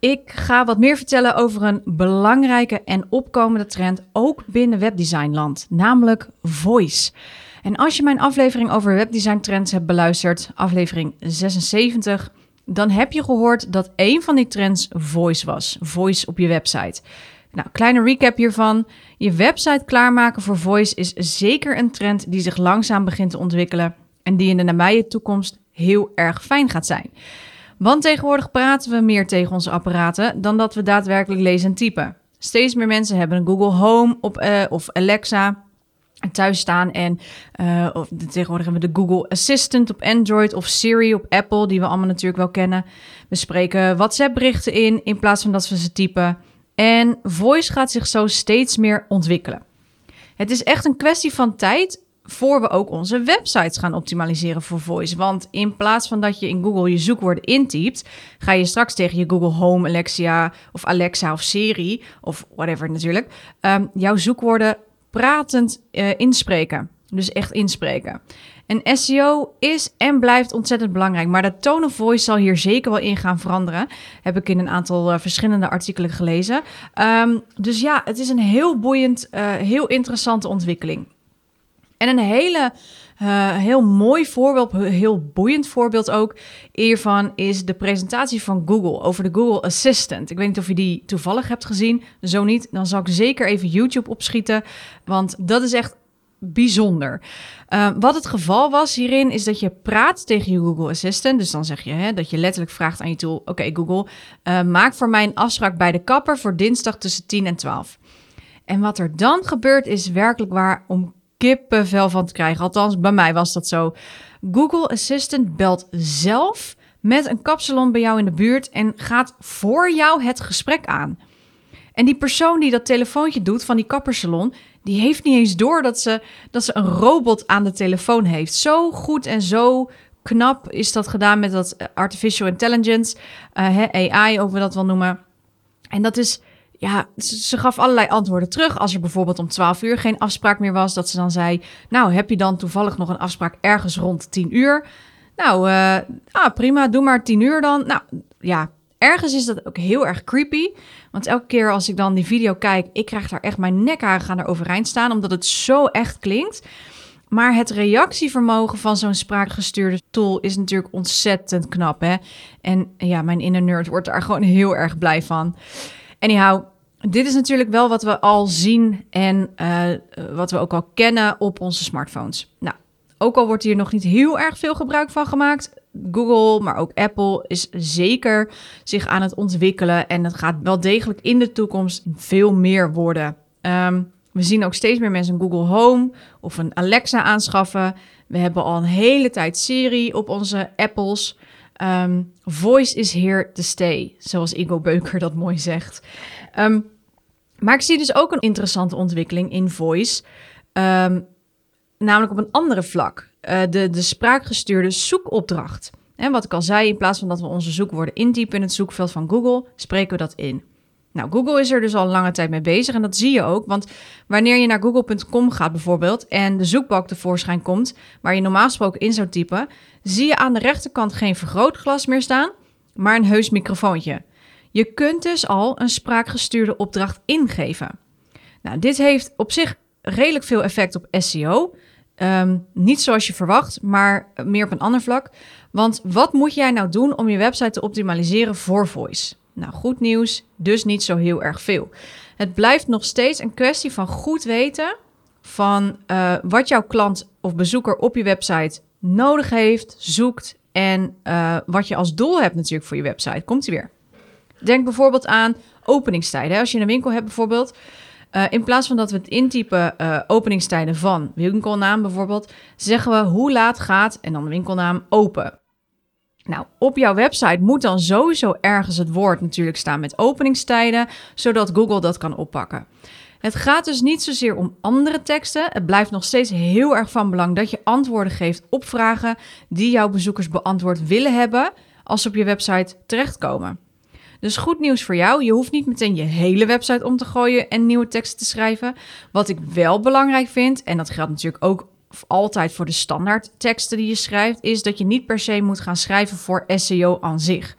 Ik ga wat meer vertellen over een belangrijke en opkomende trend, ook binnen webdesignland, namelijk voice. En als je mijn aflevering over webdesign trends hebt beluisterd, aflevering 76, dan heb je gehoord dat een van die trends voice was. Voice op je website. Nou, kleine recap hiervan. Je website klaarmaken voor voice is zeker een trend die zich langzaam begint te ontwikkelen en die in de nabije toekomst heel erg fijn gaat zijn. Want tegenwoordig praten we meer tegen onze apparaten dan dat we daadwerkelijk lezen en typen. Steeds meer mensen hebben een Google Home op, uh, of Alexa thuis staan. En uh, of, tegenwoordig hebben we de Google Assistant op Android of Siri op Apple, die we allemaal natuurlijk wel kennen. We spreken WhatsApp-berichten in in plaats van dat we ze typen. En voice gaat zich zo steeds meer ontwikkelen. Het is echt een kwestie van tijd voor we ook onze websites gaan optimaliseren voor voice. Want in plaats van dat je in Google je zoekwoorden intypt, ga je straks tegen je Google Home, Alexa of Alexa of Siri of whatever natuurlijk, um, jouw zoekwoorden pratend uh, inspreken. Dus echt inspreken. En SEO is en blijft ontzettend belangrijk, maar de tone of voice zal hier zeker wel in gaan veranderen. Heb ik in een aantal uh, verschillende artikelen gelezen. Um, dus ja, het is een heel boeiend, uh, heel interessante ontwikkeling. En een hele, uh, heel mooi voorbeeld, heel boeiend voorbeeld ook hiervan is de presentatie van Google over de Google Assistant. Ik weet niet of je die toevallig hebt gezien. Zo niet, dan zal ik zeker even YouTube opschieten, want dat is echt bijzonder. Uh, wat het geval was hierin is dat je praat tegen je Google Assistant. Dus dan zeg je hè, dat je letterlijk vraagt aan je tool: Oké, Google, uh, maak voor mij een afspraak bij de kapper voor dinsdag tussen 10 en 12. En wat er dan gebeurt is werkelijk waar om kippenvel van te krijgen. Althans, bij mij was dat zo. Google Assistant belt zelf met een kapsalon bij jou in de buurt en gaat voor jou het gesprek aan. En die persoon die dat telefoontje doet van die kappersalon, die heeft niet eens door dat ze, dat ze een robot aan de telefoon heeft. Zo goed en zo knap is dat gedaan met dat artificial intelligence, uh, AI, ook we dat wel noemen. En dat is ja, ze, gaf allerlei antwoorden terug. Als er bijvoorbeeld om 12 uur geen afspraak meer was, dat ze dan zei: Nou, heb je dan toevallig nog een afspraak ergens rond 10 uur? Nou, uh, ah, prima, doe maar 10 uur dan. Nou ja, ergens is dat ook heel erg creepy. Want elke keer als ik dan die video kijk, ik krijg daar echt mijn nekharen gaan er overeind staan, omdat het zo echt klinkt. Maar het reactievermogen van zo'n spraakgestuurde tool is natuurlijk ontzettend knap. Hè? En ja, mijn inner nerd wordt daar gewoon heel erg blij van. Anyhow, dit is natuurlijk wel wat we al zien en uh, wat we ook al kennen op onze smartphones. Nou, ook al wordt hier nog niet heel erg veel gebruik van gemaakt. Google, maar ook Apple is zeker zich aan het ontwikkelen. En het gaat wel degelijk in de toekomst veel meer worden. Um, we zien ook steeds meer mensen een Google Home of een Alexa aanschaffen. We hebben al een hele tijd Siri op onze Apples. Um, voice is here to stay, zoals Igo Beuker dat mooi zegt. Um, maar ik zie dus ook een interessante ontwikkeling in voice, um, namelijk op een andere vlak. Uh, de, de spraakgestuurde zoekopdracht. En wat ik al zei, in plaats van dat we onze zoekwoorden intypen in het zoekveld van Google, spreken we dat in. Nou, Google is er dus al lange tijd mee bezig en dat zie je ook. Want wanneer je naar google.com gaat bijvoorbeeld en de zoekbalk tevoorschijn komt, waar je normaal gesproken in zou typen, zie je aan de rechterkant geen vergrootglas meer staan, maar een heus microfoontje. Je kunt dus al een spraakgestuurde opdracht ingeven. Nou, dit heeft op zich redelijk veel effect op SEO. Ehm, niet zoals je verwacht, maar meer op een ander vlak. Want wat moet jij nou doen om je website te optimaliseren voor voice? Nou, goed nieuws, dus niet zo heel erg veel. Het blijft nog steeds een kwestie van goed weten van uh, wat jouw klant of bezoeker op je website nodig heeft, zoekt en uh, wat je als doel hebt natuurlijk voor je website. Komt ie weer. Denk bijvoorbeeld aan openingstijden. Als je een winkel hebt bijvoorbeeld, uh, in plaats van dat we het intypen openingstijden van winkelnaam bijvoorbeeld, zeggen we hoe laat gaat en dan de winkelnaam open. Nou, op jouw website moet dan sowieso ergens het woord natuurlijk staan met openingstijden, zodat Google dat kan oppakken. Het gaat dus niet zozeer om andere teksten. Het blijft nog steeds heel erg van belang dat je antwoorden geeft op vragen die jouw bezoekers beantwoord willen hebben als ze op je website terechtkomen. Dus goed nieuws voor jou. Je hoeft niet meteen je hele website om te gooien en nieuwe teksten te schrijven. Wat ik wel belangrijk vind, en dat geldt natuurlijk ook altijd voor de standaard teksten die je schrijft, is dat je niet per se moet gaan schrijven voor SEO aan zich.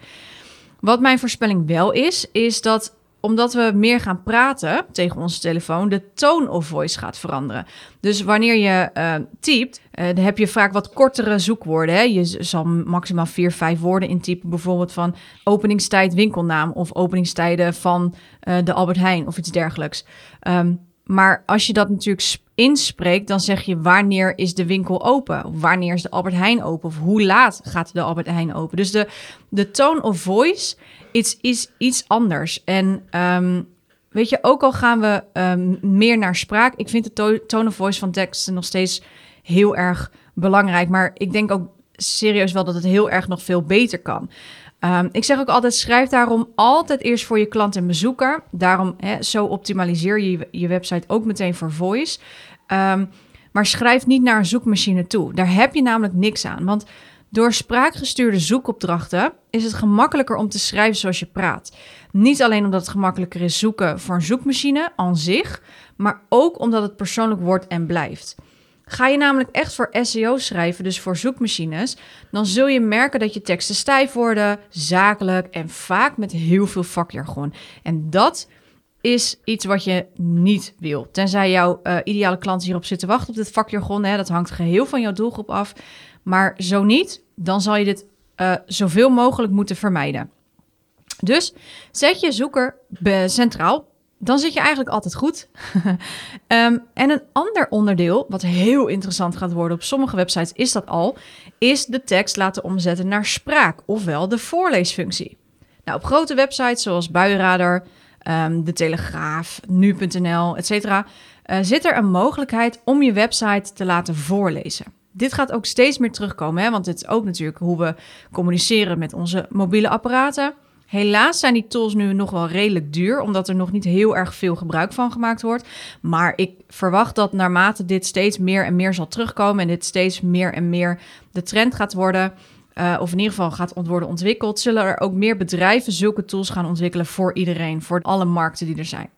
Wat mijn voorspelling wel is, is dat omdat we meer gaan praten tegen onze telefoon, de tone of voice gaat veranderen. Dus wanneer je uh, typt, uh, dan heb je vaak wat kortere zoekwoorden. Hè? Je zal maximaal vier, vijf woorden intypen. Bijvoorbeeld van openingstijd winkelnaam of openingstijden van uh, de Albert Heijn of iets dergelijks. Um, maar als je dat natuurlijk inspreekt, dan zeg je wanneer is de winkel open? Wanneer is de Albert Heijn open? Of hoe laat gaat de Albert Heijn open? Dus de, de tone of voice is, is iets anders. En um, weet je, ook al gaan we um, meer naar spraak, ik vind de tone of voice van teksten nog steeds heel erg belangrijk. Maar ik denk ook serieus wel dat het heel erg nog veel beter kan. Um, ik zeg ook altijd, schrijf daarom altijd eerst voor je klant en bezoeker. Daarom, zo optimaliseer je je website ook meteen voor voice. Um, maar schrijf niet naar een zoekmachine toe. Daar heb je namelijk niks aan. Want door spraakgestuurde zoekopdrachten is het gemakkelijker om te schrijven zoals je praat. Niet alleen omdat het gemakkelijker is zoeken voor een zoekmachine aan zich, maar ook omdat het persoonlijk wordt en blijft. Ga je namelijk echt voor SEO schrijven, dus voor zoekmachines, dan zul je merken dat je teksten stijf worden, zakelijk en vaak met heel veel vakjargon. En dat is iets wat je niet wil. Tenzij jouw uh, ideale klanten hierop zitten wachten op dit vakjargon. Hè, dat hangt geheel van jouw doelgroep af. Maar zo niet, dan zal je dit uh, zoveel mogelijk moeten vermijden. Dus zet je zoeker centraal dan zit je eigenlijk altijd goed. um, en een ander onderdeel, wat heel interessant gaat worden op sommige websites, is dat al, is de tekst laten omzetten naar spraak, ofwel de voorleesfunctie. Nou, op grote websites zoals Buienradar, um, De Telegraaf, Nu.nl, etc. Uh, zit er een mogelijkheid om je website te laten voorlezen. Dit gaat ook steeds meer terugkomen, hè, want het is ook natuurlijk hoe we communiceren met onze mobiele apparaten. Helaas zijn die tools nu nog wel redelijk duur, omdat er nog niet heel erg veel gebruik van gemaakt wordt. Maar ik verwacht dat naarmate dit steeds meer en meer zal terugkomen en dit steeds meer en meer de trend gaat worden, uh, of in ieder geval gaat worden ontwikkeld, zullen er ook meer bedrijven zulke tools gaan ontwikkelen voor iedereen, voor alle markten die er zijn.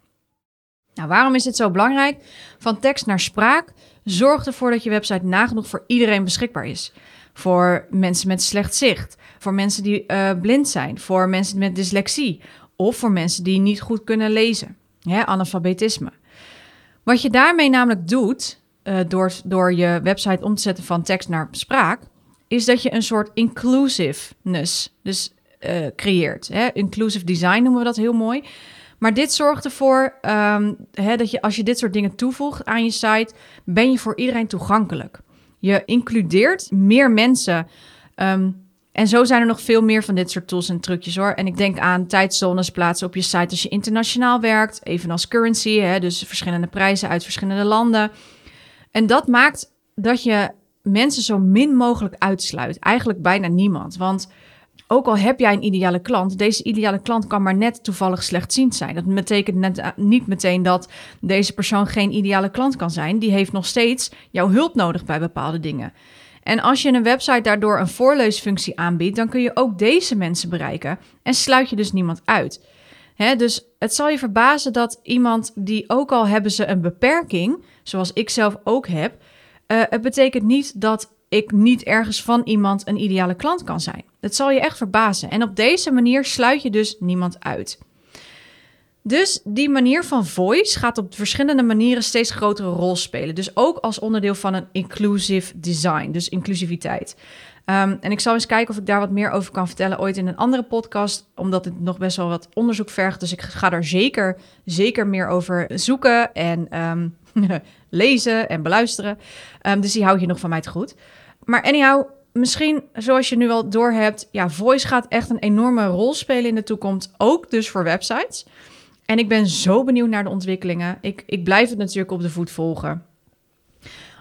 Nou, waarom is dit zo belangrijk? Van tekst naar spraak. Zorg ervoor dat je website nagenoeg voor iedereen beschikbaar is. Voor mensen met slecht zicht, voor mensen die uh, blind zijn, voor mensen met dyslexie of voor mensen die niet goed kunnen lezen. Analfabetisme. Wat je daarmee namelijk doet, uh, door, door je website om te zetten van tekst naar spraak, is dat je een soort inclusiveness dus, uh, creëert. Hè? Inclusive design noemen we dat heel mooi. Maar dit zorgt ervoor um, hè, dat je als je dit soort dingen toevoegt aan je site, ben je voor iedereen toegankelijk. Je includeert meer mensen. Um, en zo zijn er nog veel meer van dit soort tools en trucjes hoor. En ik denk aan tijdzones plaatsen op je site als je internationaal werkt. Evenals currency, hè, dus verschillende prijzen uit verschillende landen. En dat maakt dat je mensen zo min mogelijk uitsluit. Eigenlijk bijna niemand. Want ook al heb jij een ideale klant, deze ideale klant kan maar net toevallig slechtziend zijn. Dat betekent net, eh, niet meteen dat deze persoon geen ideale klant kan zijn. Die heeft nog steeds jouw hulp nodig bij bepaalde dingen. En als je een website daardoor een voorleesfunctie aanbiedt, dan kun je ook deze mensen bereiken en sluit je dus niemand uit. dus het zal je verbazen dat iemand die ook al hebben ze een beperking, zoals ik zelf ook heb, uh, het betekent niet dat ik niet ergens van iemand een ideale klant kan zijn. Het zal je echt verbazen. En op deze manier sluit je dus niemand uit. Dus die manier van voice gaat op verschillende manieren steeds grotere rol spelen. Dus ook als onderdeel van een inclusive design, dus inclusiviteit. Um, en ik zal eens kijken of ik daar wat meer over kan vertellen ooit in een andere podcast, omdat het nog best wel wat onderzoek vergt. Dus ik ga daar zeker, zeker meer over zoeken en um, lezen en beluisteren. Um, dus die hou je nog van mij te goed. Maar anyhow, misschien zoals je nu al doorhebt, ja, voice gaat echt een enorme rol spelen in de toekomst, ook dus voor websites. En ik ben zo benieuwd naar de ontwikkelingen. Ik, ik blijf het natuurlijk op de voet volgen.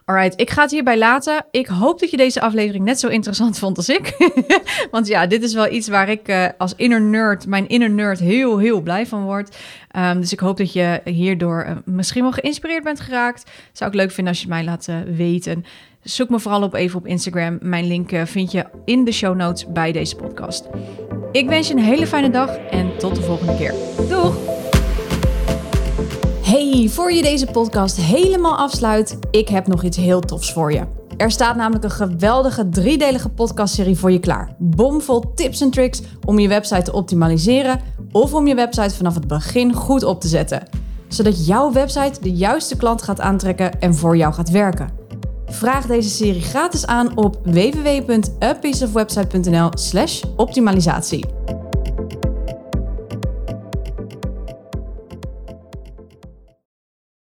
Alright, ik ga het hierbij laten. Ik hoop dat je deze aflevering net zo interessant vond als ik. Want ja, dit is wel iets waar ik uh, als inner nerd, mijn inner nerd, heel, heel blij van word. Um, dus ik hoop dat je hierdoor uh, misschien wel geïnspireerd bent geraakt. Zou ik leuk vinden als je het mij laat uh, weten. Zoek me vooral op even op Instagram. Mijn link vind je in de show notes bij deze podcast. Ik wens je een hele fijne dag en tot de volgende keer. Doeg! Hey, voor je deze podcast helemaal afsluit, ik heb nog iets heel tofs voor je. Er staat namelijk een geweldige driedelige podcastserie voor je klaar. Bomvol tips en tricks om je website te optimaliseren of om je website vanaf het begin goed op te zetten. Zodat jouw website de juiste klant gaat aantrekken en voor jou gaat werken. Vraag deze serie gratis aan op www.apieceofwebsite.nl/optimalisatie.